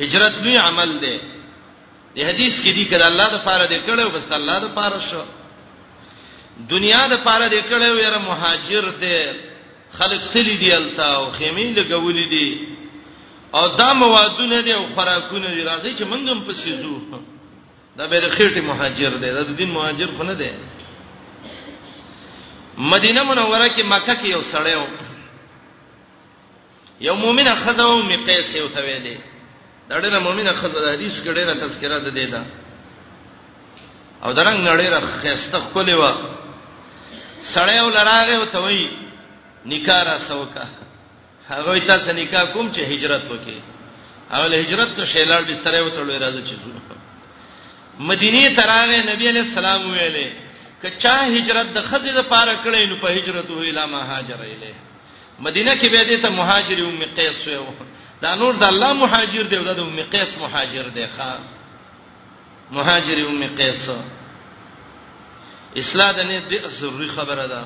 هجرت لوی عمل دی د حدیث کې دی کړه الله د پاره دې کړو بس الله د پاره شو دنیا د پاره دې کړو یاره مهاجر دې خلک تللی دی الته او خیمه لګولې دي او دا موادونه دي او خوراکونه دي راځي چې موږ هم پسې ځو دا به د خېټه مهاجر دی دا د دین مهاجر خو نه دی مدینه منوره کې مکه کې یو سړی و یو مؤمنه خزه او می قیس یو ته ویلې دا ډېره مؤمنه خزه د حدیث کې ډېره تذکرہ ده ده او درنګ ډېره خسته خولې و سړی ول راغې او ته وی نکاح را سوکا هغه ته سن نکاح کوم چې هجرت وکي او له هجرت ته شیلار بستر یو ته لوي راځي چې زو مدینه تراغه نبی علیہ السلام ویلې کچا هجرت د خزې د پاره کړې نو په هجرت وې لا مهاجر اله مدینه کې به دې ته مهاجر ام قیس ویو دا نور د الله مهاجر دی او د ام قیس مهاجر دی ښا مهاجر ام قیس اصلاح د نه د ضروري خبره ده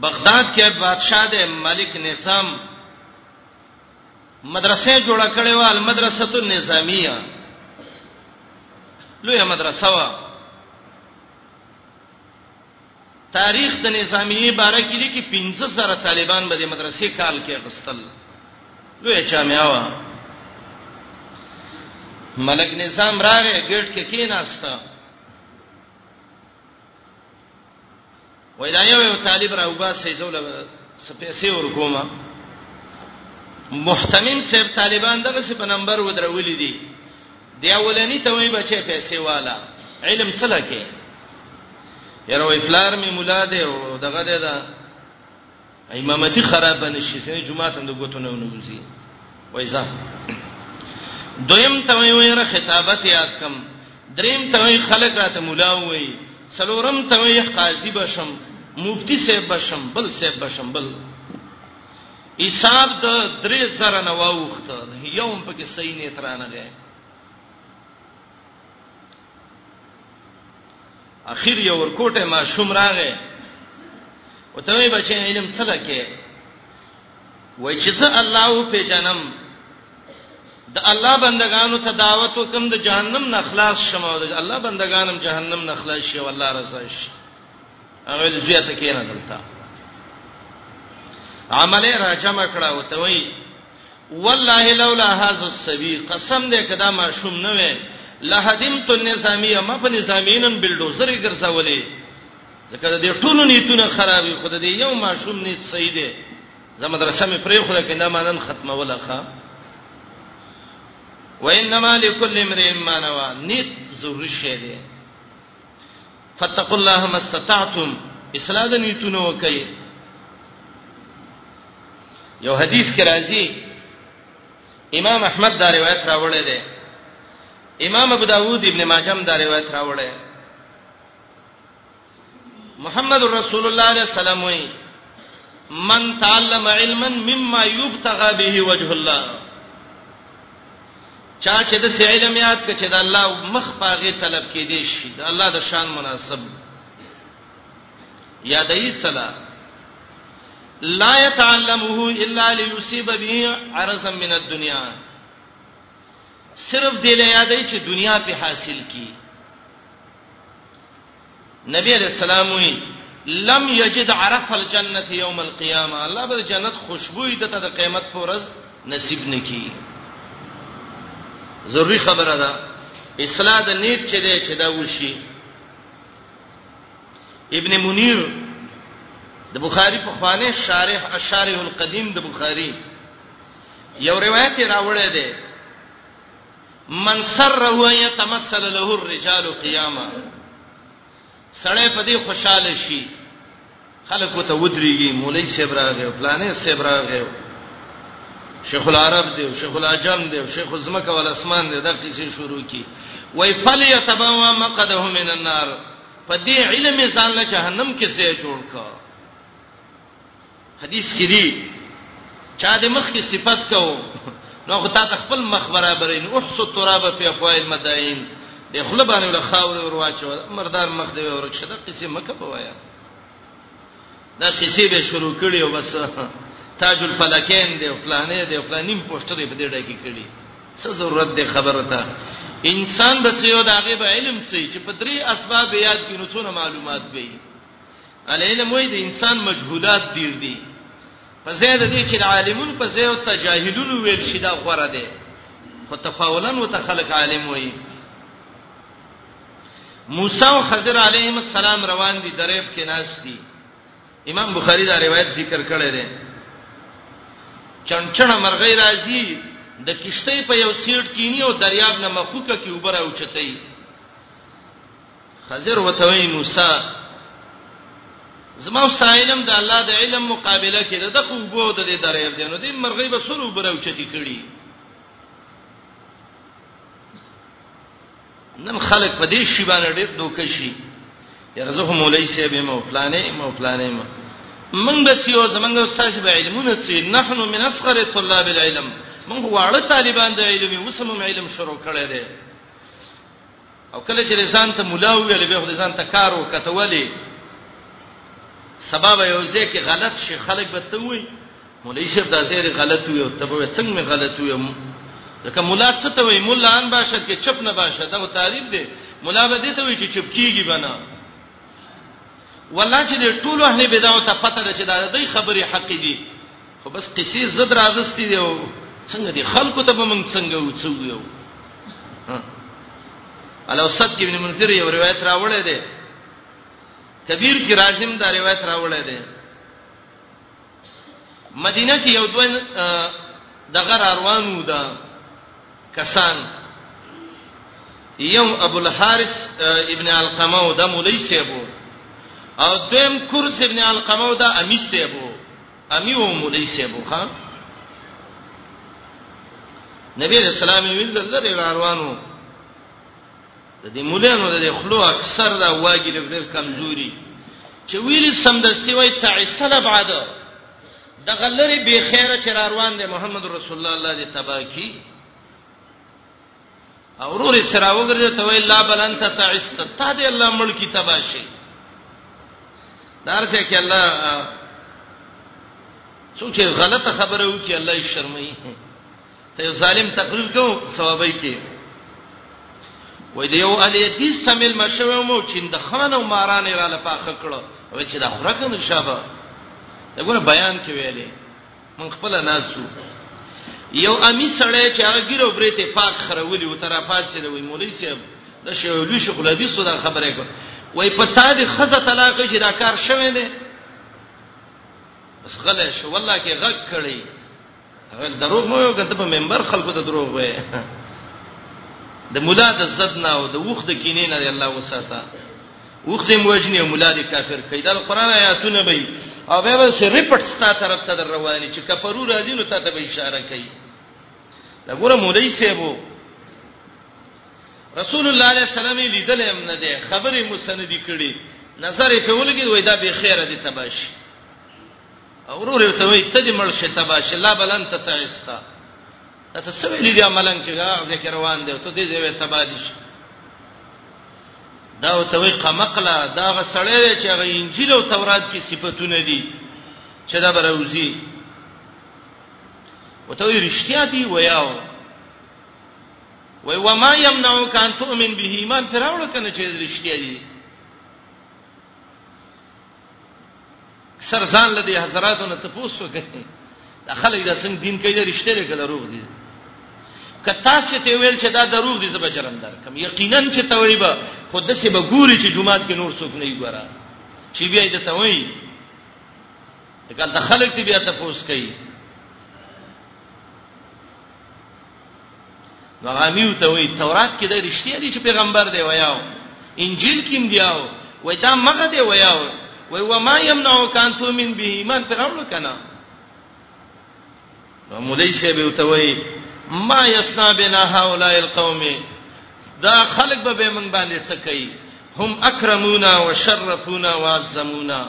بغداد کې بادشاہ دی ملک نظام مدرسې جوړ کړې و المدرسه النظامیه لویه مدرسه و تاریخ د نظامیه باره کې لیکي 15000 طالبان به د مدرسې کال کې غستل لوی جامعه وا ملک نظام راغی ګټ کې کیناسته وای دا یو یو طالب را وباسې جوړه سپېسې ورکوما محتمم صاحب طالبان دغه څه په نمبر ودرولې دي دی اولنی ته وای بچي پیسې والا علم سره کې یره وای پلار می مولا دی او دغه دی دا امامتی خراب نشي سنه جمعه ته د ګوتو نه ونوځي وای ځه دویم ته وای وای خطابت یاد کم دریم ته وای خلک راته مولا وای سلورم ته وای قاضي بشم مفتی صاحب بشم بل صاحب بشم بل حساب د درې زره نه واوخته یو هم پکې صحیح نه ترانه دی اخیر یو ورکوټه ما شوم راغې او ته وی بچې علم سره کې وای چې زه الله په جنم د الله بندگانو ته دعوت وکم د جهنم نه خلاص شمه او د الله بندگانم جهنم نه خلاص شي والله رضا شي اول زوی ته کېنه دلته عمله را جمع کړه او ته وای والله لولا هذا السبي قسم دې کدا ما شوم نه وې لهدمت النظامیه ما په نظامینن بلډوزر یې ګرځولې ځکه د دې ټولو نیتونه خرابې خو د دې یو ماشوم نیت صحیح دی زموږ درسه مې پرې خو ده کنده مانن ختمه ولخه وانما لكل امرئ ما نوى نیت ضروري شی دی فتقوا الله ما استطعتم اصلاح د نیتونو وکي یو حدیث کې راځي امام احمد دا روایت راوړی دی امام ابو داوود ابن ماجه هم دا روایت راوړی محمد رسول الله علیه السلام وی من تعلم علما مما یبتغى به وجه الله چا چې د سې علم یاد کړي چې د الله مخ پاغه طلب کې دي شي د الله د شان مناسب یادې صلا لا يتعلمه الا ليصيب به عرضا من الدنيا صرف دې له یادې چې دنیا په حاصل کی نبی علیه السلام وی لم یجد عرف الجنه یوم القیامه الله به جنت خوشبوئی دته د قیامت پر ورځ نصیب نکي ضروری خبره ده اصلاح د نیت چې ده چې دا وشي ابن منیر د بخاری په خوانه شارح الشارح القدیم د بخاری یو روایت راوړی دی من سره ان يتمثل له الرجال قياما سړی په دې خوشاله شي خلک وته ودرېږي مولوی صاحب راغی او پلانې صاحب راغی شیخ العرب دی او شیخ العجم دی او شیخ زمکه ول اسمان دی دغه کیسې شروع کی وای فل یتبوا مقده من النار په دې علم ځان له جهنم کې ځای جوړ کا حدیث کې دی چا د مخ کې صفت کو نو خو تا خپل مخ برابرین احسو تراب په افوایل مدائن د خپل باندې ول خاور ور واچو مردار مخ دی ورک شته قصې مکه پوایا دا قصې به شروع کړي او بس تاج الفلکین دی فلانه دی فلانیم پوسټر په دې ډای کې کړي څه ضرورت دی خبره ته انسان بچیو دا غیب علم څه چې په درې اسباب یاد کینو څونه معلومات به العلم وای د انسان مجهولات ډیر دي په زید دې چې د عالمون په زید او تجاهلون ویل شي دا غوړه ده خو تفاولن وت خلق عالم وای موسی او خضر علیهم السلام روان دي دریب کې ناس دي امام بخاری دا روایت ذکر کړی دی چنچن مرغی راځي د کشته په یو سیټ کینی او دریاب نه مخوکه کې وبره او چتای خضر وتوي موسی زما استعلم د الله د علم مقابله کې د خو بو د دې درېب دی نو دې مرغې به سرو برو چتی کړي نن خلک په دې شی باندې ډېر دوکه شي یرزه مولای سی به مو پلانې مو پلانې مو من بس یو زمنګ استاد به علمونه چې نحنو من اصغر طلاب العلم من هو اړه طالبان د علم وسمم علم شروع کړی دی او کله چې ځان ته مولا ویل به خدای ځان ته کار وکټولې سبب یو ځای کې غلط شي خلک به ته وي مولای شیخ دا زیر غلط وي او ته به څنګه مې غلط وي ځکه مولا څه ته وي مولا ان باشد کې چپ نه باشد دا تعریف دی مولا به دې ته وي چې چپ کیږي بنا والله چې ټول اهل بدعو ته پته ده چې دا د خبرې حق دي خو بس قصې زد راغستې دی او څنګه دی خلکو ته به موږ څنګه وڅو یو الاوسط کې ابن منذر یو روایت راوړی دی کبیر کې راجم دا روایت راوړی دی مدینه کې یو دوه دغه روانو ده کسان یو ابو الحارث ابن علقمه او د مولوی سیبو او دویم کورس ابن علقمه او د امیس سیبو امی و مولای صاحب خان نبی علیہ السلام ویل لری روانو د دې مولانو د خلو اکثر دا واګی ډېر کمزوري چې ویل سمدستي وای تعسل بعد د غلری به خیره چې روان دی محمد رسول الله دې تبا کی او روري سره وګرځي ته وی لا بلنت تعست ته دې الله ملکی تباشي دارسه کې الله څوک غلطه خبره وکي الله یې شرمایي ته ظالم تقریر کو ثوابای کې وای دی یو علی دې سمیل مشوي مو چین د خان او ماران را لپاخه کړو وای چې دا خورکه نشابه دغه بیان کې ویلې من خپل ناسو یو امی سړی چې هغه ګیرو برېته پاک خرولې و تر افات سره وی مولوی صاحب د شیولو شیخ الحدیث دا خبره کوي وای په تا دې خزه طلاق شي دا کار شوه نه بس غلې شو والله کې غږ کړی هغه دروغ مو یو کته په منبر خلکو ته دروغ وای د مولا د زدنا او د وخت د کینې نه الله وساته اوخ دې موجنی مولا دې کافر کړي دا قران آیاتونه به او به به سری پټ ستا طرف ته در رواني چې کفرو راځي نو ته ته به اشاره کوي دا ګوره مولای سیبو رسول الله علیه السلام لیدل هم نه دي خبره مسندی کړي نظر په ولګي وای دا به خیره دي تباش اورور ته وای ته دې مړ شې تباش الله بلن ته تعستا دا ته څه ویلي دي عملاً چې هغه ذکر روان دی ته دې ځای ته باندې شي دا او توي قمقلا دا غسړې چې هغه انجیل او تورات کې صفاتونه دي چې دا بروزي او توي رښتیا دي ویاو وای و ما یمنعک ان تؤمن به ایمان تراوړ کنه چې رښتیا دي سر ځان لدی حضراتو نه تاسو کوي دا خلک دا څنګه دین کوي دا رښتیا دی کله روغ دي کتا څه ته ویل چې دا دروغ دي زبر جرم در کوم یقینا چې تویبه خود څه به ګوري چې جمعات کې نور څوک نه ګورا چې بیا دې توي دا خلک دې بیا تاسو کوي نو غامیو ته وی تورات کې د رښتیا دي چې پیغمبر دی ویاو انجیل کې هم دیاو وای دا مغه دی ویاو وای و ما یمنعو کان تؤمن به ایمان پر اورو کنه نو مولای شه به ته وای ما یسنا بنا هؤلاء القوم دا خلق به من باندې څه کوي هم اکرمونا وشرفونا وعظمونا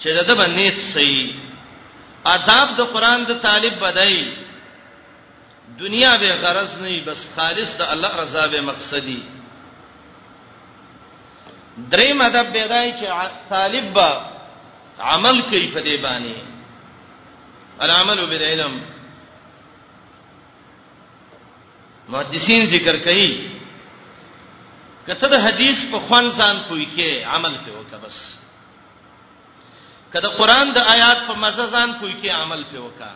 چې د دبا نیت صحیح آداب د قران د طالب بدای دنیا به غرض نه بس خالص د الله رضا به مقصدی درې مدب بدای چې طالب به عمل کوي په دې باندې العمل بالعلم محدثین ذکر کوي کته د حدیث په خوان ځان کوی کې عمل کوي وکړه بس کله قران د آیات په مزه ځان کوی کې عمل په وکا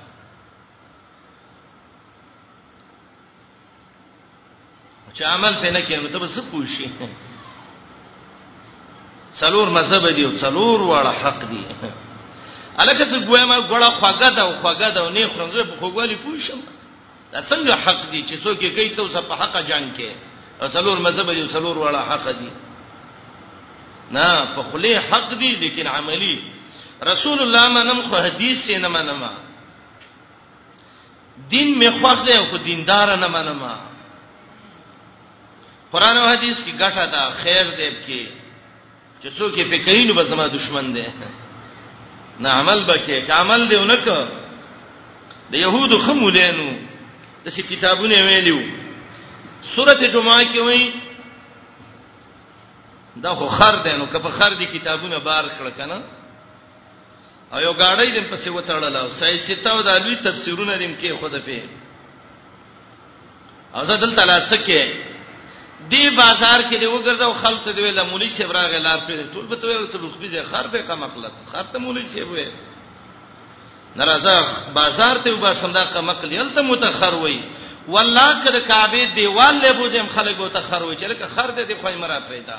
چې عمل په نه کې نو ته بس پوښي څلور مذهب دی او څلور واړه حق دی الکه څه ګویا ما ګړه خوګه دا خوګه دا نه خرنځه په خوګوالي پوښم دا څنګه حق دي چې څوک یې کوي ته اوس په حق جنگ کې او څلور مذهب دي څلور واړه حق دي نه په خلی حق دي لیکن عملی رسول الله منم خو حدیث یې نه منم دین می خوښ دی خو دیندار نه منم قران او حدیث کی ګټه ده خیر دی کې چې څوک یې فکرینو به زما دشمن دی نه عمل بکې کامل دی ونک د يهودو خمولینو د څه کتابونه ویلیو سورته جمعه کې وایي دا خو خر دی نو که په خر دي کتابونه بار کړ کنه او یو گاډی دې په څه وتړل او سای ستاو د الوی تفسیرونه دې کې خود په او زه دلته لاسکه دی بازار کې دی وګرځاو خلک دی ویل مولوی صاحب راغی لار په ټول به ته ویل څه لوخبي زه خر به کم عقل خر ته مولوی صاحب وی ناراضه بازار ته وبا سمدا کم عقل یل ته متخر وی والله کده کعبه دیوال له بوزم خلک وتخر وی چې لکه خر دې دی خوای مرا پیدا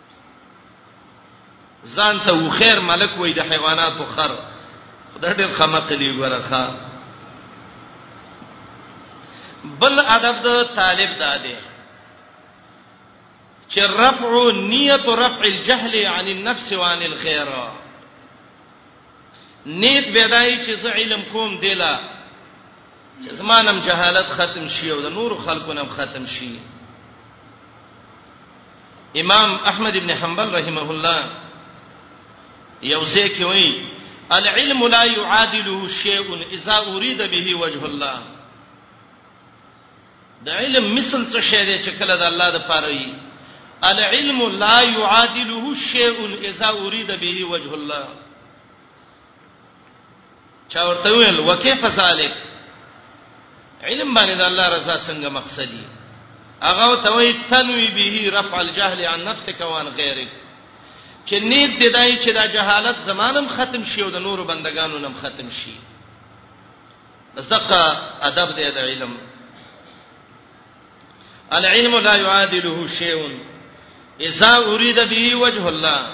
ځان ته و خیر ملک وای د حیواناتو خر خدای ډېر خمقلی ورخه بل ادب د طالب داده چې رفع نیت رفع الجهل عن النفس وعن الخير نیت بدای چې زه علم کوم دیلا چې زمانم جهالت ختم شي او د نور خلکو نم ختم شي امام احمد ابن حنبل رحمه الله یو ځکه وی العلم لا يعادله شيء اذا اريد به وجه الله د علم مثل څه شی دی چې کله د الله د پاره وي العلم لا يعادله شيء اذا اريد به وجه الله چا ورته ویل وکيف ذالک علم باندې د الله رضا څنګه مقصد دی هغه ته وی تنوی به رفع الجهل عن نفسك وعن غيرك چې نیت دی دای چې دا جهالت زمانم ختم شي او د نورو بندگانو نم ختم شي بس دغه ادب دی د علم العلم لا يعادله شيء اذا اريد به وجه الله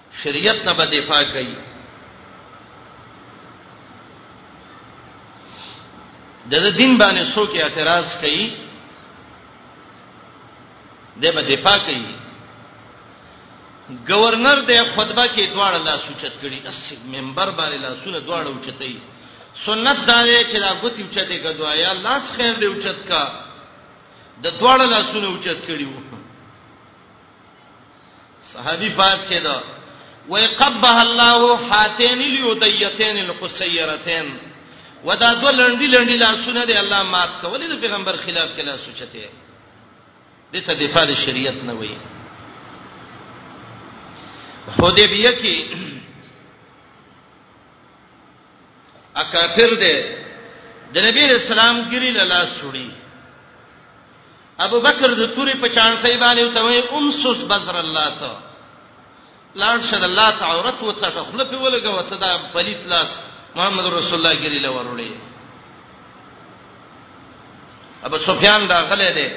شریعت نه به دفاع کوي د دین باندې څوک اعتراض کوي د به دفاع کوي گورنر د خطبه کې دواړه لاس اوچت کړي اس منبر باندې لاسونه دواړه اوچتای سنت دا دی چې دا غوتی اوچتې کدوا یا لاس خیر دی اوچت کا د دواړه لاسونه اوچت کړي وو صحابي پات شه ده وای قبه الله حاتین الیدیتین القصیرتین ودا دو لندی لندی لاسونه دی الله مات کولې د پیغمبر خلاف کله سوچته دي ته د فاد شریعت نه وای حدیبیه کې اکافر دی د نبی رسول الله ګری له لاس چوړي ابو بکر د توري په چانټي باندې ته وای امسس بزر الله ته لاړ شد الله ته عورت وڅټه خپل په ولګه وته دا پلیت لاس محمد رسول الله ګری له ورولې ابو سفیان دا غلې دی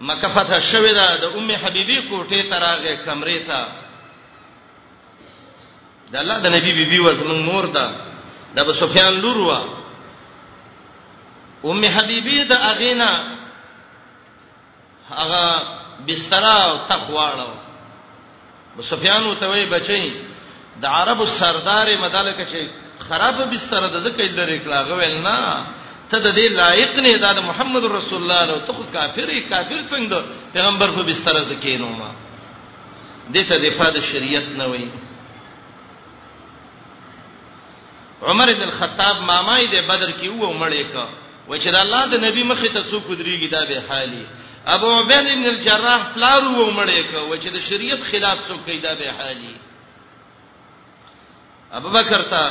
مکه فتح شوې ده د ام حبيبي کوټې تراغه کمرې ته د الله د نبی بی بی وزمن مور ده د ابو سفیان لور وا ام حبیبی د اغینا هغه بستر او تخواړو ابو سفیان وتوی بچی د عربو سردار مدالکه چې خراب بستر د زکه لري کړه غویل نه ته د دې لایق نه دا د محمد رسول الله له تو کافر کافر څنګه پیغمبر په بستر زکینو ما دې ته دفاع د شریعت نه وایي عمر بن الخطاب مامای د بدر کې وو مړې کا و چې د الله د نبی مخې ته څوک دريږي دا به حالي ابو عبید بن الجراح پلار وو مړې کا و چې د شریعت خلاف څوک کیدا به حالي ابوبکر ته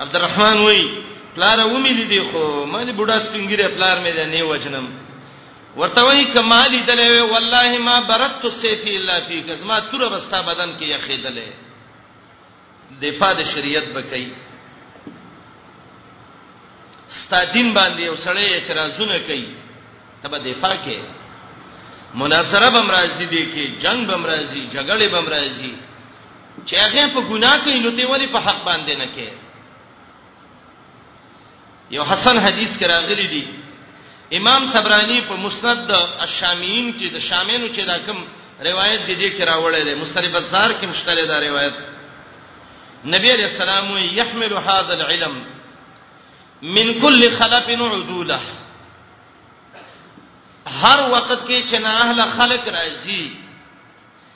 عبدالرحمن وای پلار و مې لیدې خو مالي بوډا سپینګری پلار مې ده نه وجنم ورته وای کمالي دلې والله ما برت السيف الا فيك زما تور وستا بدن کې یخیدلې دفاع د شریعت بکای ستا دین باندې یو سړی اعتراضونه کوي تبه دفاع کې مناصره بم راځي دي کې جنگ بم راځي جګړه بم راځي چې هغه په ګناه کې نو ته ولی په حق باندې نه کې یو حسن حدیث کې راغلی دی امام تبرانی په مسند د الشامین کې د شامینو چې دا کوم روایت دی دې کې راوړل دی مستری بازار کې مشتله دا روایت نبی علیہ السلام یحمل هذا العلم من کل خلف عدوله هر وخت کې چې نه اهل خلق راځي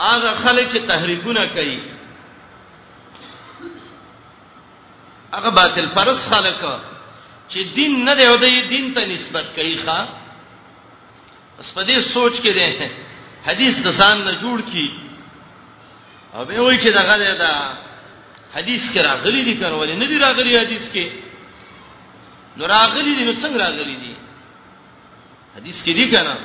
هغه خلک چې تحریکونه کوي هغه باطل پرس خلک چې دین نه دی او د دین ته نسبت کوي ښا اس په دې سوچ کې دی حدیث د ځان نه جوړ کی او به وایي چې دغه دا حدیث کې راغلي دي کنه ولې نه دي راغلي حدیث کې نو راغلي دي نو څنګه راغلي دي حدیث کې دي کنه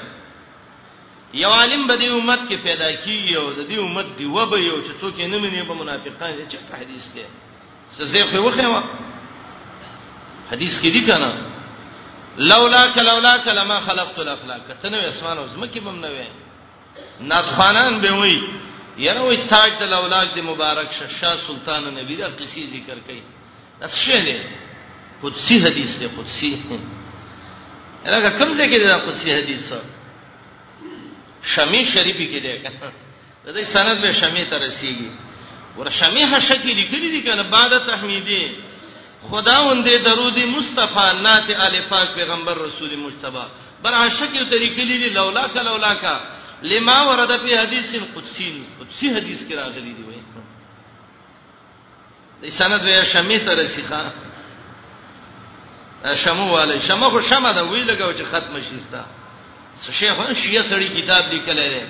یو عالم به د امت کې پیدا کیږي او د دې امت دی و به یو چې څوک نه مني به منافقان دي چې حدیث دی څه زه خو وخه و حدیث کې دی کنه لولا کلولا کلمہ خلقت الاخلاق کته نو اسمان او زمکه بم نه وې ناتخانان به وې یره وې تاج د لولاک دی مبارک شاه سلطان نبی د قصې ذکر کړي دا څه شی دی قدسی حدیث دی قدسی هغه کوم ځای کې دا قدسی حدیث شمی شریفی کې دی کنه د دې سند به شمی ته رسیږي ور شمی حشه کې لیکلي دي کنه بعد تحمیدی خداوند درود مصطفی نات ال پاک پیغمبر رسول مجتبی بر حشه کې ته لیکلي دي لولا کا لولا کا لما ورد په حدیث قدسی قدسی حدیث کې راغلي دي دی سند وی شمه ته رسیخه شمو والے شمه خو شمه دا وی لګاو چې ختم شيستا شیخ شیعه سړی کتاب لیکل لري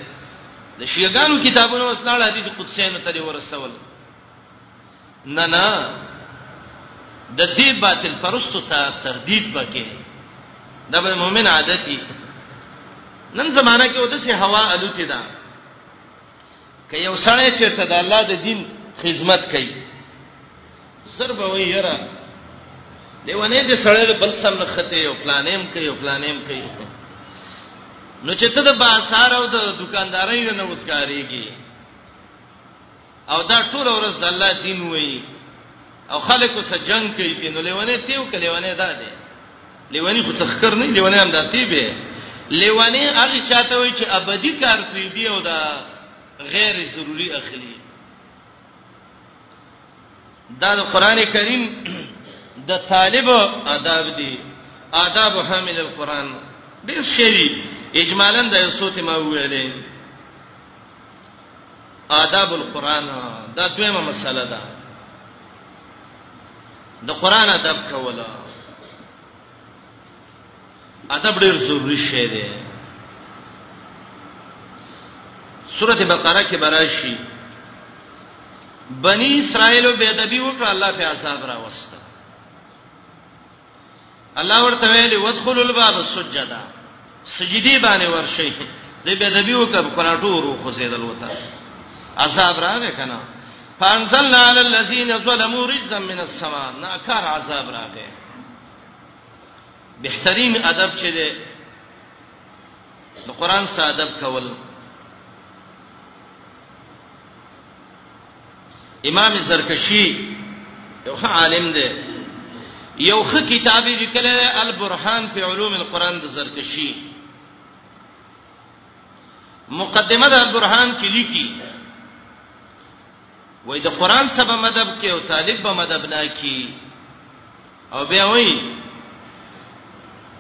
د شیعاګانو کتابونو وسنال حدیث قدسین ته ورسول نه نه د دې باطل پرستو ته تردید وکې دا به مؤمن عادت دي نن زمانہ کې ودسه هوا الوتی ده که یو سړی چې ته د الله د دین خدمت کوي زر به وي یره دیونه دې سړی د بل سم نخته یو پلانیم کوي پلانیم کوي نو چې ته د بازار او د دکاندارۍ نه وسکاريږي او دا ټول ورځ د الله دین وایي او خلکو سره جنگ کوي په نو لیوانه تیو کې لیوانه دا دی لیوانی خو څخکر نه لیوانه هم دا تی به لیوانه هغه چاته وي چې ابدي کار کوي دی او دا غیر ضروری اخلي دا د قران کریم د طالب آداب دي آداب حامل القرآن ډیر شری اجمالاً د یوسوت ما ویلې آداب القرآن دا دویمه مسله ده د قرآن ادب کوله ادب ډیر ضروری شی دی سورته بقره کې براشي بنی اسرائیل به ادبی وکړه الله په عذاب راوست الله ورته ویلي ودخلوا الباب سجدا سجدي باندې ورشي دې به د بیو کب کراټو ورو خو زیدل وتا عذاب راغی کنه فانزلنا على الذين ظلموا رجزا من السماء ناکار عذاب راغی بهترین ادب چې دی د قران ساده ادب کول امام زرکشی یو ښه عالم دی یو ښه کتاب یې لیکل دی البرهان فی علوم القرآن د زرکشی مقدمه د البرهان کې لیکي وای د قرآن سبا مدب کې او طالب به مدب نه کی او بیا وای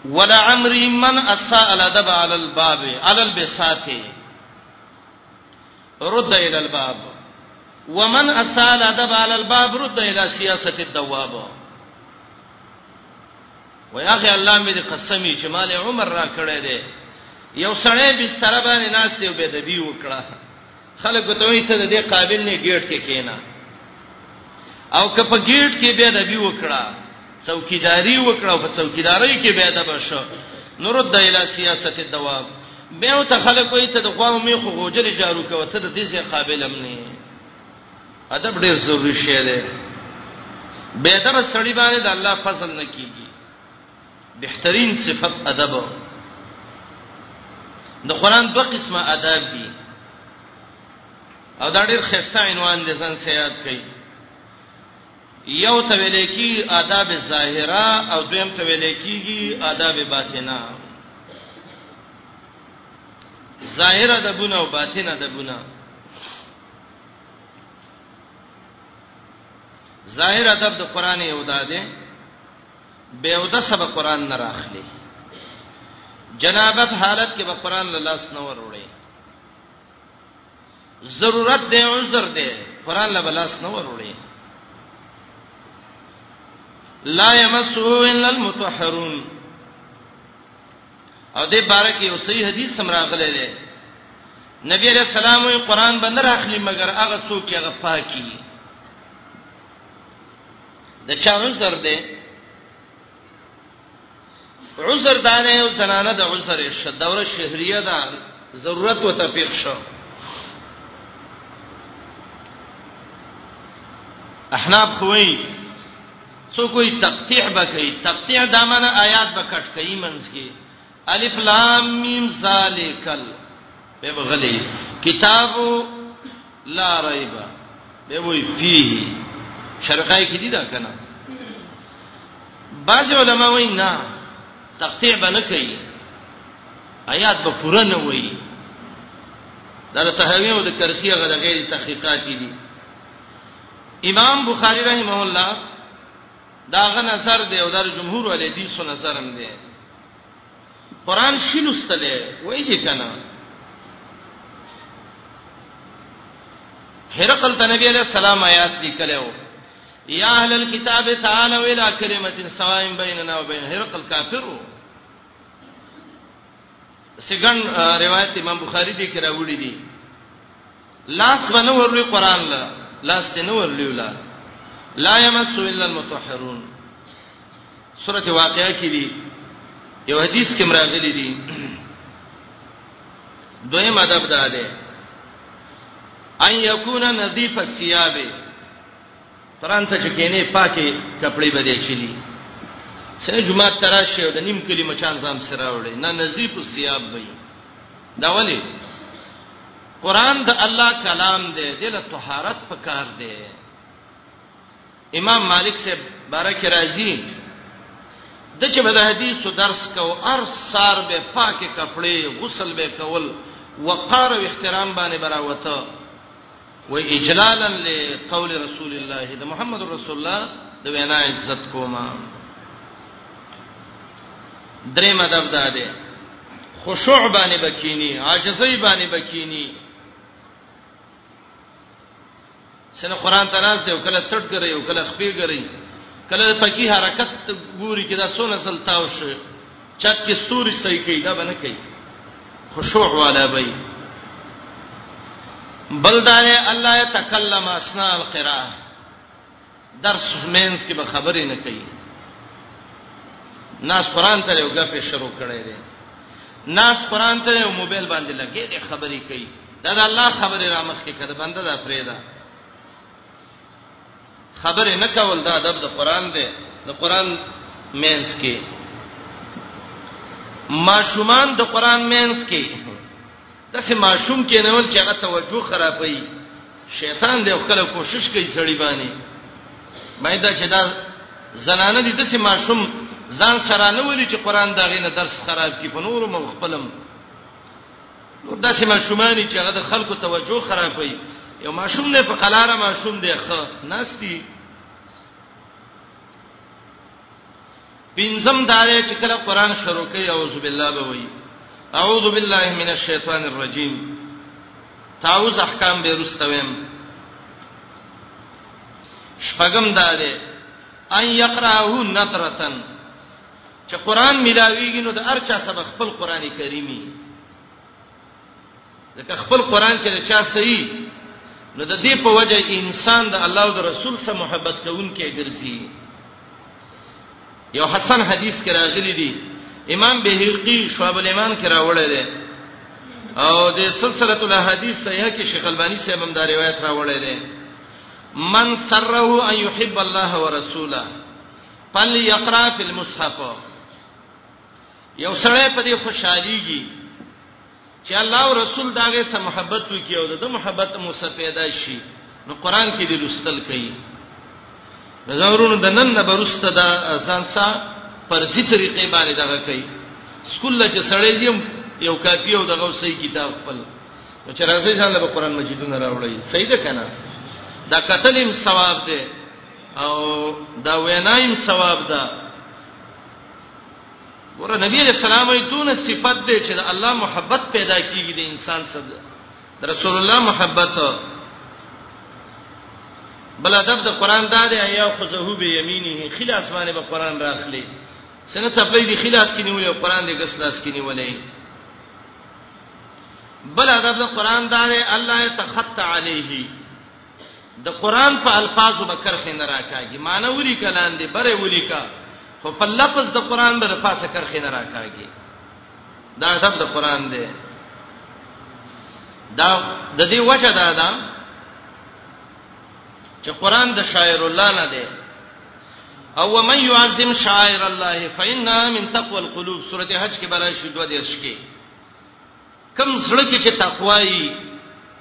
ولا عمري من اساء الادب على الباب على البساته رد الى الباب ومن اسال ادب على الباب رد الى سياسه الدواب ويا اخي الله مې دې قسمي چې مال عمر را کړې دې یو سړی بستر باندې ناس دی به دبي وکړه خلک ته وي ته دې قابل نه گیټ کې کینا او که په گیټ کې به دبي وکړه څوکیداری وکړه او په څوکیداری کې بیا د بشو نرد اله سیاست دوام بیا ته خلک وایي ته د خواو می خو غوجل جارو کوي ته د دې څخه قابل هم نه ادب ډیر ضروری شی دی به در سړی باندې د الله فضل نه کیږي بهترین صفت ادب د قران دوه قسمه آداب دي او دا ډیر خسته عنوان دي ځان سیاد کړئ یو ته ویل کیږي آداب ظاهره او دویم ته ویل کیږي آداب باطنه ظاهره د بونه او باطنه د بونه ظاهر ادب د قران یو داده به او د سبا قران نه راخلی جنابت حالت کې به قران له لاس نه وروړي ضرورت دی عذر دی قران لا بلاس نه وروړي لا يمسه الا المطهرون او دې بارک یو صحیح حدیث سم راغلی دی نبی علیہ السلام وی قران باندې راخلی مگر هغه څوک چې هغه پاکي د چا عذر دی عذر دانه یو زنانه د عذر شه دوره شهریه ده ضرورت وته پیښ شو احناب خوې څو کوئی تقطیع بکې تقطیع دامنه آیات بکټ کوي منځ کې الف لام میم ذالکل به بغلی کتاب لا ریب به وی فيه شرقای کې دي دا کنه بعض علما وایي نه تقطیع بنه کوي آیات به پوره نه وایي دا تهوی او د کرخیه غل غیر تحقیقات دي امام بخاری رحمه الله دا غ نظر دی او د جمهور ولې دي سو نظر هم دی قران شي لستلې وای دي کنه هرقل ته نبی علیہ السلام آیات لیکلو یا اهل الكتاب تعالوا الى كلمه سواء بيننا وبين هرقل کافرو سګن روایت امام بخاری دی کرا وړي دي لاس باندې ورلوي قران لا لاس ته نه ورلوي لا لا يمس الا المطهرون سوره واقعه کې دي یو حدیث کې مراغلي دي دویم ادب دا ده ان یکون نظیف الثياب قران ته چې کینه پاکي کپڑے بده چلی سره جمعه تراشه د نیم کلی مچان زام سره وړي نه نظیف الثياب وي دا ولی قران د الله کلام دی دله طهارت پکار دی امام مالک سے بارک راضی د چې بده حدیث درس کو ار سار به پاکه کپڑے غسل به کول وقار او احترام باندې براوته و اجلالا لقول رسول الله د محمد رسول الله د وینا عزت کوما درې مدب ده ده خشوع باندې بکینی عاجزی باندې بکینی سن قران ته ناس دی او کله څټ کوي او کله خپې کوي کله پکی حرکت ګوري کې دا څونه سلتاو شي چت کې ستوري صحیح کوي دا باندې کوي خشوع والا بي بلدانه الله يتكلم اسناء القراءه درس مینس کې به خبرې نه کوي ناس قران ته یو غفه شروع کړي دي ناس قران ته یو موبایل باندې لګي دي خبرې کوي دا د الله خبرې را مخ کې کړه بنده دا پرېدا خبرې نه کول دا ادب د قران دی د قران مینس کې ماشومان د قران مینس کې داسې ماشوم کینول چې هغه توجه خرابوي شیطان دې خپل کوشش کوي سړی باندې مېدا چې دا زنانه دې داسې ماشوم ځان سره نه ولي چې قران دا غینه درس خراب کی په نورو مو خپلم نو داسې ماشومانی چې هغه د خلکو توجه خرابوي یو ماشوم نه په قلاره ماشوم دی ښه ناشتي پنځم دا دی چې کله قران شروع کوي اعوذ بالله به وایي اعوذ بالله من الشیطان الرجیم تعوذ احکام به رستویم شپږم دا دی ان یقرأه نطرتن چې قران ملاویږي نو د ارچا سبق خپل قران کریمي ځکه خپل قران چې چا صحیح نو د دې په وجه انسان د الله او د رسول سره محبت کوونکی ګرځي یو حسن حدیث کې راغلی دی امام بهقي شعب الایمان کې راوړی دی او د سلسله الاحاديث صحیحه کې شیخ البانی صاحب هم دا روایت راوړی دی من سره ان يحب الله ورسوله فليقرأ في المصحف یو سړی په دې خوشحاليږي چې الله او رسول داغه سره محبت وکي او د محبت مو سره پیدا شي نو قران کې دې لوستل کوي زمرونو د نن نه برسته دا ځان سا پرځي طریقې باندې دغه کوي سکول له چې سړی دی یو کاپی او دغه صحیح کتاب خپل نو چې راځي ځان له قران مجیدونه راوړی صحیح ده کنه دا قتلیم ثواب ده او دا وینایم ثواب ده ګوره نبی علیہ السلام یې دون صفت دی چې د الله محبت پیدا کیږي د انسان سره د رسول الله محبت بل ادب د قران دا دی ایا خذه به یمینه خله اسمانه به قران راخلی څنګه څپلې دی خلاص کې نیولې او قران دې ګس لاس کې نیولې بل ادب د قران دا دی الله تخطى علیه د قران په الفاظو به کرخه نه راکاږي معنی ولي کلان دي بره ولي کا خو په لفظ د قران به د پاسه کرخه نه راکاږي دا ادب د قران دی دا د دې وجه دا ده چې قران د شاعر الله نه دی او من يعظم شاعر الله فإنها من تقوى القلوب سورته حج کې براشي دوه دیش کې کم زړه کې چې تقوا وي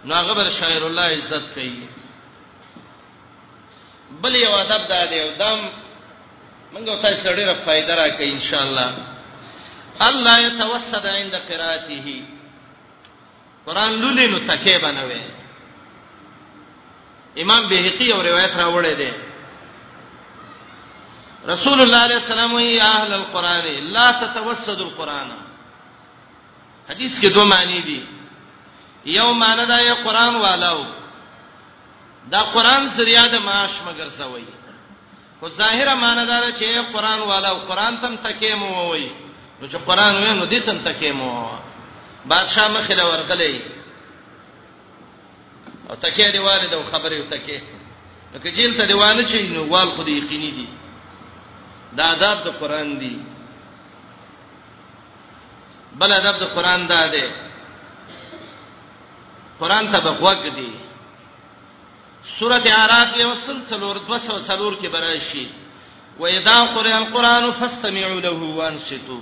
نو هغه بر شاعر الله عزت کوي بل یو ادب دا دی او دم منګو تاسو ته ډیره فائدہ راکړي ان شاء الله الله يتوسد عند قراءته قران لولې نو تکې بنوي امام بهقي او روایت راوړی دی رسول الله عليه السلام يا اهل القران لا تتوسدوا القران حدیث کې دوه معنی دي یو معنی دا یې قران والاو دا قران ذریعہ د معاش مگر سوی خو ظاهره معنی دا چې قران والاو قران تم تکیم ووي نو چې قران وې نو دې تم تکیم وو بادشاہ مخې له ورغلې او تکیه دی والد او خبرې او تکیه نو کې جیل ته دیوانه چي نو وال خو دې یقیني دي دا آداب د قران دي بل ادب د قران دا دی قران ته بغوګ دی سوره اعراف یو سل څلور 200 څلور کې براشي و اذا قرئ القران فاستمعوا له وانصتوا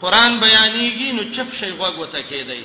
قران بیانېږي نو چپ شي غوږ وته کېدی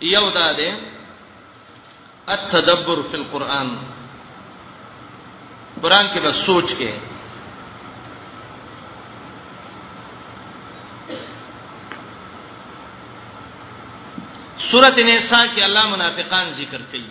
یو دا ده التدبر فی القرآن قرآن کې به سوچ کې سورۃ النساء کې الله منافقان ذکر کوي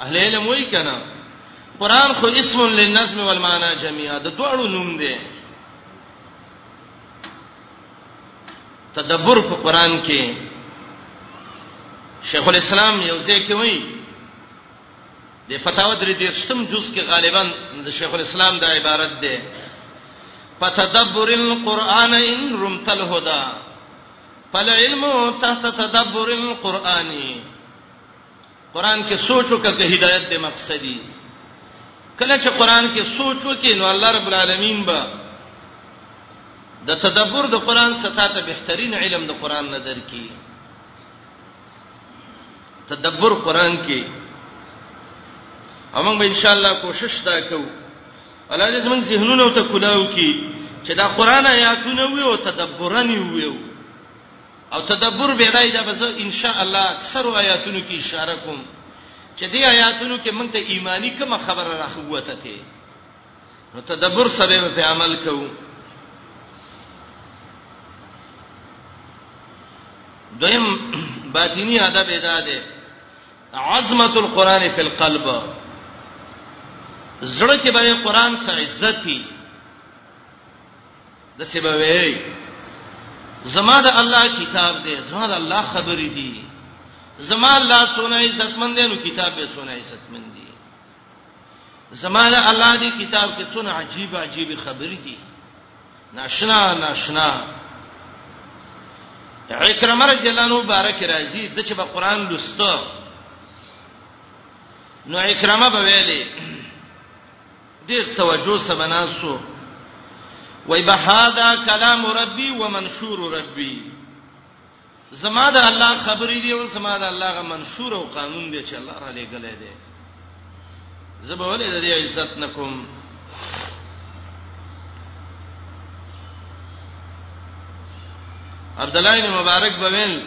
اهل علم وایي کنه قران خو اسم للنظم والمعنى جميعا د دوړو نوم دی تدبر په قران کې شیخ الاسلام یو ځای کې وایي د فتاوا درې دې شتم جز کې غالبا د شیخ الاسلام د عبارت ده فتدبر القرآن ان رمت الهدى فالعلم تحت تدبر القرآن قران کې سوچ وکړه ته هدایت د مقصدی کله چې قران کې سوچ وکې نو الله رب العالمین به د تدبر د قران ستاته بهترین علم د قران نه درکې تدبر قران کې امنګ به ان شاء الله کوشش تا کوو الله دې زموږ ذهنونو ته کلاو کې چې دا قران آیاتونه وي او تدبرن وي او تدبر به راځي دا به زه ان شاء الله اکثر آیاتونو کې اشاره کوم چې دې آیاتونو کې موږ ته ایمانی کومه خبره راخوته ته نو تدبر سره په عمل کوو دویم باطینی ادب ادا ده عظمت القرآن فی القلب زړه کې به قرآن سره عزت وي دسه به وی زما د الله کتاب دی زما د الله خبرې دي زما الله څونه عزتمن دی نو کتاب به څونه عزتمن دی زما د الله دی کتاب کې څونه عجیب عجیب خبرې دي ناشنا ناشنا اکرم رضی الله عنه بارک راضی د چې په قران لسته نو اکرمه به ویلې ډیر توجه سره ناست شو وای به هاذا کلام ربي ومنشور ربي زما د الله خبرې دی او زما د الله غ منشور او قانون دی چې الله را لګلې دی زبه ولې د دې عزت نکوم عبد الله بن مبارک بویل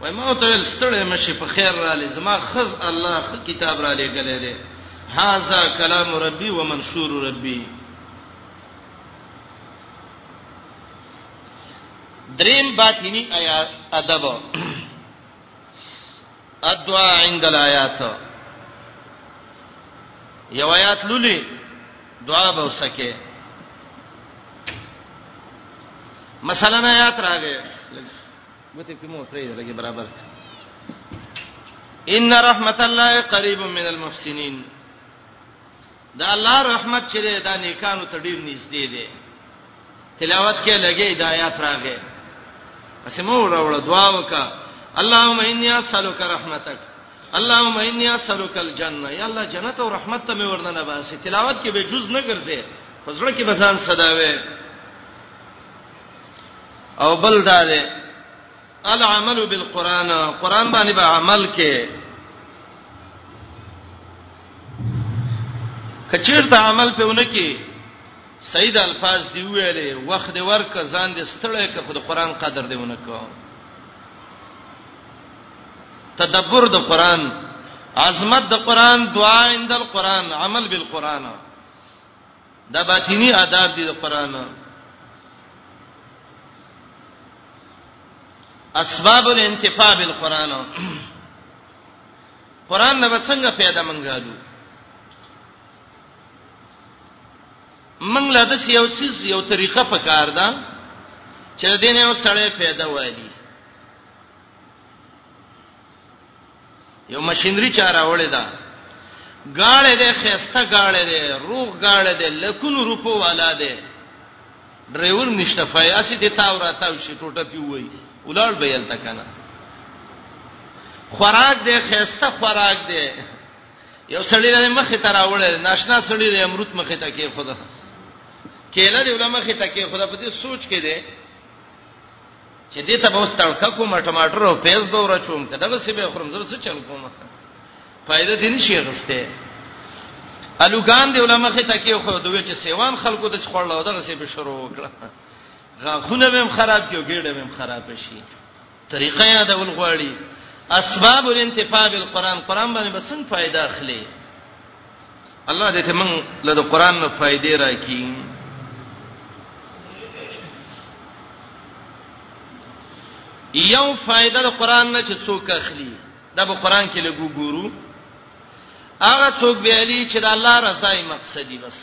وای ما ته ول ستړې مشي په خیر را لې زما خز الله خ کتاب را لې غلې دې هاذا کلام ربي ومنشور ربي دریم باطینی آیات ادب ادوا عند الایات یو آیات لولي دعا به وسکه مثلا آیات راغې ګوتې کې مو پرې لګي برابر ان رحمت الله قریب من المحسنین دا الله رحمت چې دا نیکانو ته ډیر نږدې دی تلاوت کې لګي دا آیات راغې اسمو وروړه دعا وکا اللهم انی اسالک رحمتک اللهم انی اسالک الجنه یا الله جنت او رحمت ته مې ورننه باسي تلاوت کې به جز نه ګرځي خزړه کې بزان صداوي او بل دا دی العمل بالقران قران باندې به عمل کې کچیرته عمل په ونه کې سید الفاظ دی ویلې وخت دی ورک ځان دې ستړی کې خود قران قدر دی ونه کو تدبر د قران عظمت د قران دعا عند القران عمل بالقران دا باطینی آداب دي د قران اسباب الانتفاع بالقران قران نه څنګه پیدا منګالو منګ لا د یو څیز یو طریقه پکار ده چې دین یو سړی پیدا وایي یو ماشينري چا راوړې ده گاړې ده خسته گاړې ده روغ گاړې ده لکونو روپو والا ده ډرایور نشته فیاسی د تاو راتاو شي ټوټه پیوي ولړ به یل تکنه خوراک دې خسته خوراک دې یو سړی له مخه تر راوړل ناشنا سړی د امرت مخه ته کې خدا کېله دې ولما مخه ته کې خدا په دې سوچ کې دې چې دې ته به اوس تړکه کوم ټماټر او پیاز به ورچوم که دغه سی به خورم زه څه چل کوم فائدہ دې نشي غسته الوګان دی علماء خې تکي خو دوی چې سیوان خلکو د خړل او دغه سی به شروع وکړه غاخونه به خراب کیو ګډه به خراب شي طریقه یاد ول غواړي اسباب الانتفاع بالقران قران باندې بسنګ فائدہ اخلي الله دې ته موږ له قرآن نه فائدې راکړي یو فائدہ د قرآن نه چې څوک اخلي دا به قرآن کې لګو ګورو هغه څوک به علي چې د الله رضا یې مقصدی بس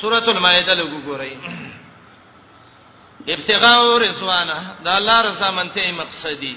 سورۃ المائده لګو ګورئ ابتغاء رضوانه د الله رضا منته مقصدی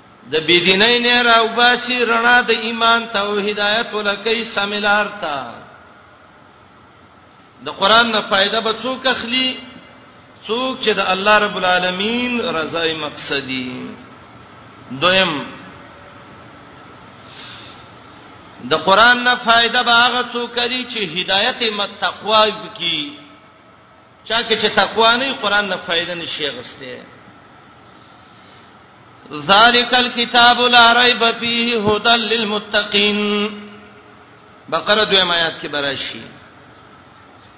د بيدینۍ نه راو باسي رڼا د ایمان ته او هدایت ولکې سمیلار ته د قران نه فائدہ به څوک اخلي څوک چې د الله رب العالمین رضای مقصدی دویم د قران نه فائدہ به هغه څوک لري چې هدایت متقوا کی چا کې چې تقوا نه قرآن نه فائدہ نشي غسته ذالک الكتاب لا ریب فیه هدى للمتقین بقره دویم آیات کې براشي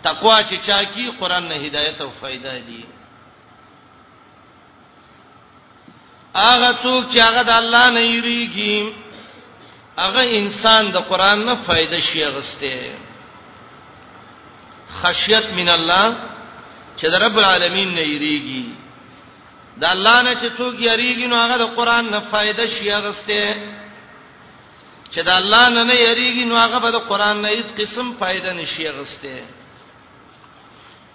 تقوا چې چا کې قرآن نه هدایت او فائدہ دي هغه څوک چې هغه د الله نه یریږي هغه انسان د قران نه فائدہ شي غسته خشیت من الله چې د رب العالمین نه یریږي د الله نه چې څوک یریږي نو هغه د قران نه فائدہ شي غسته چې د الله نه نه یریږي نو هغه به د قران نه هیڅ قسم فائدہ نشي غسته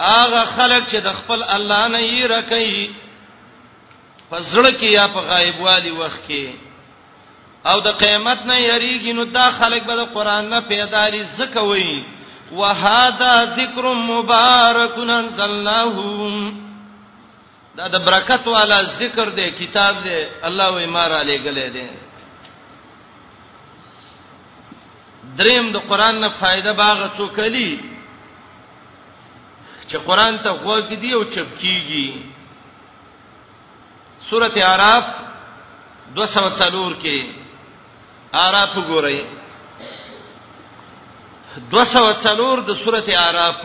هغه خلک چې د خپل الله نه یې رکې په زړه کې یا په غایب والی وخت کې او د قیامت نه یریږي نو دا خلک به د قران نه پیداري زکه وي وهذا ذکر مبارک انزلناه دا د برکت والا ذکر دی کتاب دی الله وې ما را لېګلې دی دریم د قران نه فائدہ باغ څوکلی چې قران ته غوږ دی او چپ کیږي سورته اعراف 204 کې اعراف ګورئ 204 د سورته اعراف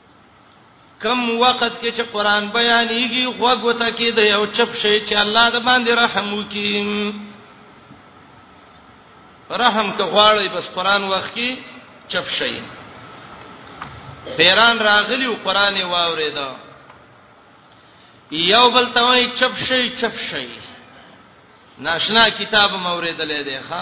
کم وخت کې چې قران بیانېږي خوګوته کې د یو چپ شي چې الله د باندې رحم وکړي رحم که غواړي بس قران وخت کې چپ شي پیران راغلی او قران یې واورېدا یو بل ته وایي چپ شي چپ شي ناشنا کتاب موریدلې دی ښا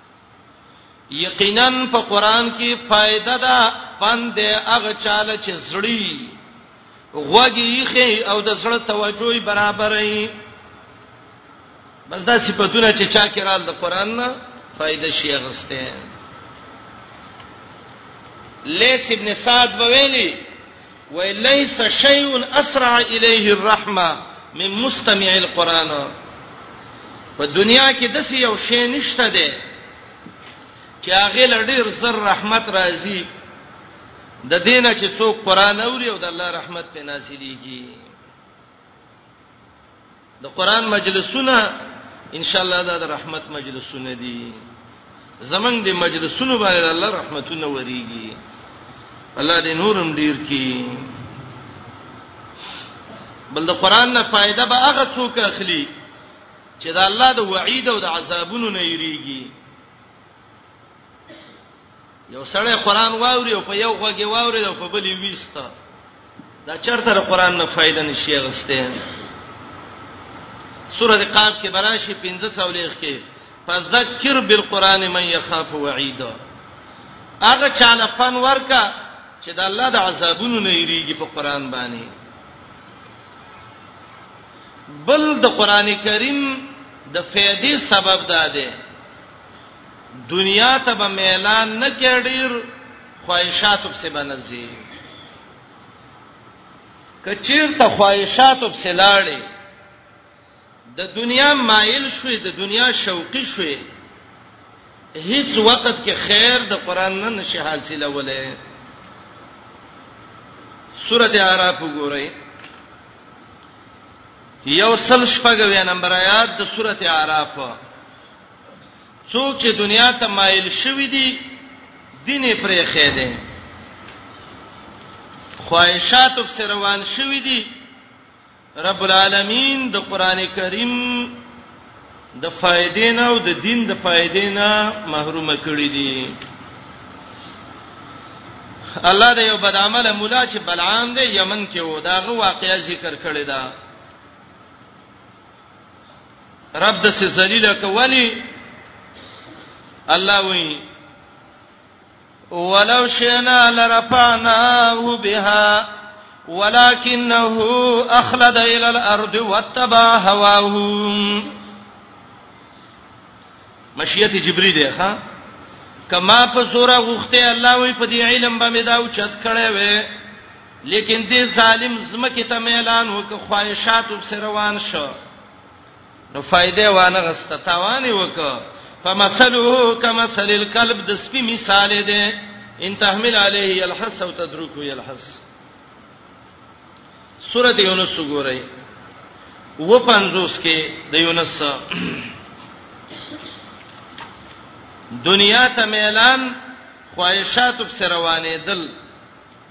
یقینا په قران کې فائدہ ده پند هغه چاله چې زړی غوږی او د زړه توجه برابرې بس دا صفاتونه چې چا کې رال د قران نه فائدہ شي غسته لیس ابن سعد بویلی وليس شيء اسرع اليه الرحمه من مستمع القران په دنیا کې د سی یو شی نشته دی چې هغه لډیر زر رحمت راځي د دینه چې څوک قران اوري او د الله رحمت په نازلېږي د قران مجلسونه ان شاء الله دا د رحمت مجلسونه دي زمنګ د مجلسونو باندې الله رحمتونه وريږي الله دې نورم ډیر کړي بل د قران نه فائدہ به هغه څوک اخلي چې د الله د وعید او د عذابونو نه یریږي یو سړی قران واوري او په یو غوږه واوري او په بل یې ویسته دا چرته د قران نه فائدہ نشي غسته سوره قاف کې براشي 15 لیک کې فذکر بالقران من يخاف وعید هغه چاله پن ورکا چې د الله د عذابونو نه یریږي په قران باندې بل د قران کریم د فائدې سبب دا دی دنیا ته به میلان نه کې ډیر خواهشات په سبا نه زی کچیر ته خواهشات په سلاړې د دنیا مایل شوې د دنیا شوقي شوې هیڅ وخت کې خیر د قران نه نشي حاصله ولې سورته اعراف وګورئ یو سل شپږویا نمبر آیات د سورته اعراف څوک چې دنیا ته مایل شوی دی دین یې پرې خې دی خواهشات په روان شوی دی رب العالمین د قران کریم د فائدې نه او د دین د فائدې نه محروم کړی دی الله د یو بد عمل مولا چې بلعام دی یمن کې و داغه واقعیا ذکر کړی دا رب د سې ذلیل کولی الله وی ولو شئنا لرفعناه بها ولكنه اخلد الى الارض واتبع هواه مشیت جبرئیل دی ښا کما په سوره غوخته الله وی په دې علم باندې دا او چت کړه وې لیکن دې ظالم زمکه ته اعلان وک خواهشات وب روان شو نو فائدې وانه غسته تاوان وک فمثله كمثل الكلب د سپي مثال دی ان تحمل عليه يلحس او تدركه يلحس سوره یونس وګورئ و پنځوس کې د یونس دنیا ته اعلان خواهشات وب روانې دل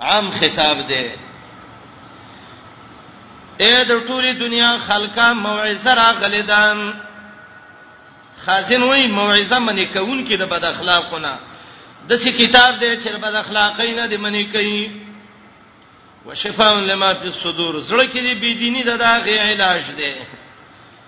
عام خطاب دی اے د ټولي دنیا خلکا موعظه راغلی ده خازن وای موعظه منی کون کې د بد اخلاقونه د څه کتاب دی چې بد اخلاقی نه دی منی کوي وشفاء لما فی الصدور زړه کې دی بی دینی د داغه علاج دی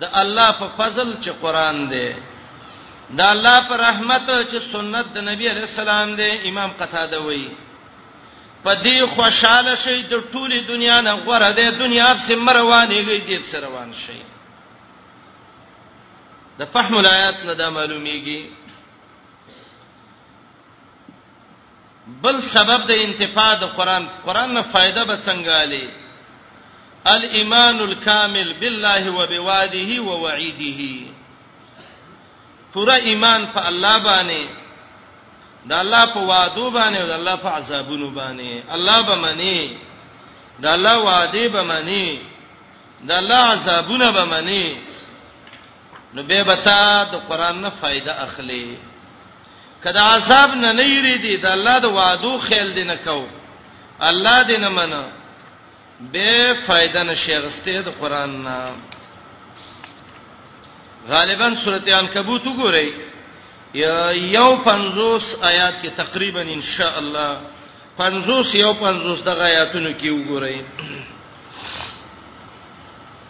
د الله په فضل چې قران دی د الله په رحمت چې سنت د نبی علی السلام دی امام قتاده وایي په دې خوشاله شي د ټوله دنیا نه غوړه ده دنیا په سم روانېږي دې په روان شي د فهم الایات نه دا معلومیږي بل سبب د انتفاع د قران قران نه فائدہ به څنګه علي الايمان الكامل بالله وبوعده ووعيده پورا ایمان په الله باندې د الله په وعده باندې او د الله په عذابونو باندې الله به منی د الله وعده به منی د الله عذابونه به منی نو به بتا د قران نه فائدہ اخلي کدا عذاب نه نه یری دي د الله د وعدو خیال دي نه کو الله دې نه منه به فائدہ نشي غسته د قران نه غالبا سورته عنکبوت وګورئ یو 50 آیات کې تقریبا ان شاء الله 50 یو 50 دغه آیاتونو کې وګورئ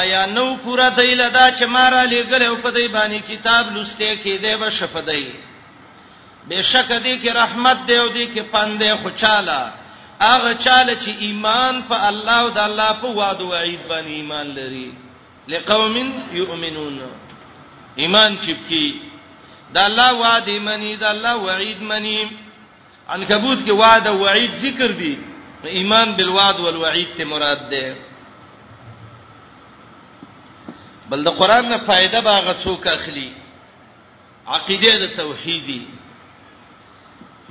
آیا نو پورا دی لدا چې مارا لګل او په دې باندې کتاب لسته کې دی به شفدای بشک دې کې رحمت دی او دې کې پاندې خوشاله هغه چاله چې ایمان په الله او د الله په وعده او عید باندې ایمان لري لقوم یؤمنون ایمان چې کی د الله وعده منی د الله وعید منی عنکبوت کې وعده او وعید ذکر دي نو ایمان بالوعد والوعید ته مراد ده بل د قران نه فائدہ باغه څوک اخلي عقیده د توحیدی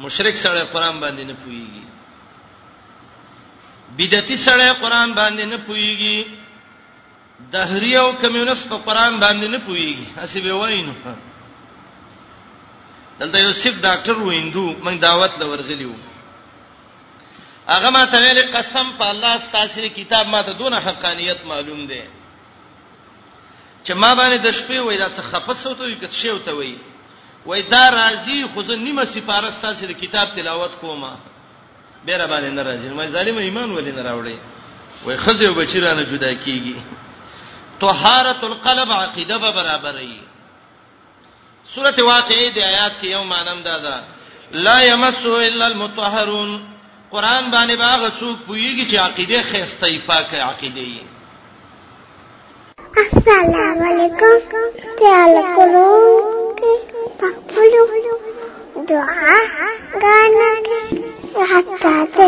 مشرک سره قران باندې نه پويږي بدعتي سره قران باندې نه پويږي دهری او کمیونست په قران باندې نه پويږي اسی به واینو دلته یو سیک ډاکټر ویندو موږ دعوت لور غلیو هغه ما ته ویل قسم په الله ستاسو کتاب ما ته دونه حقانیت معلوم دی چې ما باندې د شپې وای دا څه خپسو ته وي کته شی وته وي وای دا راځي خو زه نیمه سپارستا چې د کتاب تلاوت کومه به را باندې نه راځي مې ظالم ایمان ولې نه راوړي وای خزه او بچیرانه جدا کیږي طهارت القلب عقیده به برابرې سورته واقعې د آیات کې یو مانم دا ده لا یمسو الا المطهرون قران باندې باغ څوک پویږي چې عقیده خسته پاکه عقیده یې السلام علیکم تعال کولو پخپلو دعا غانا حتا ته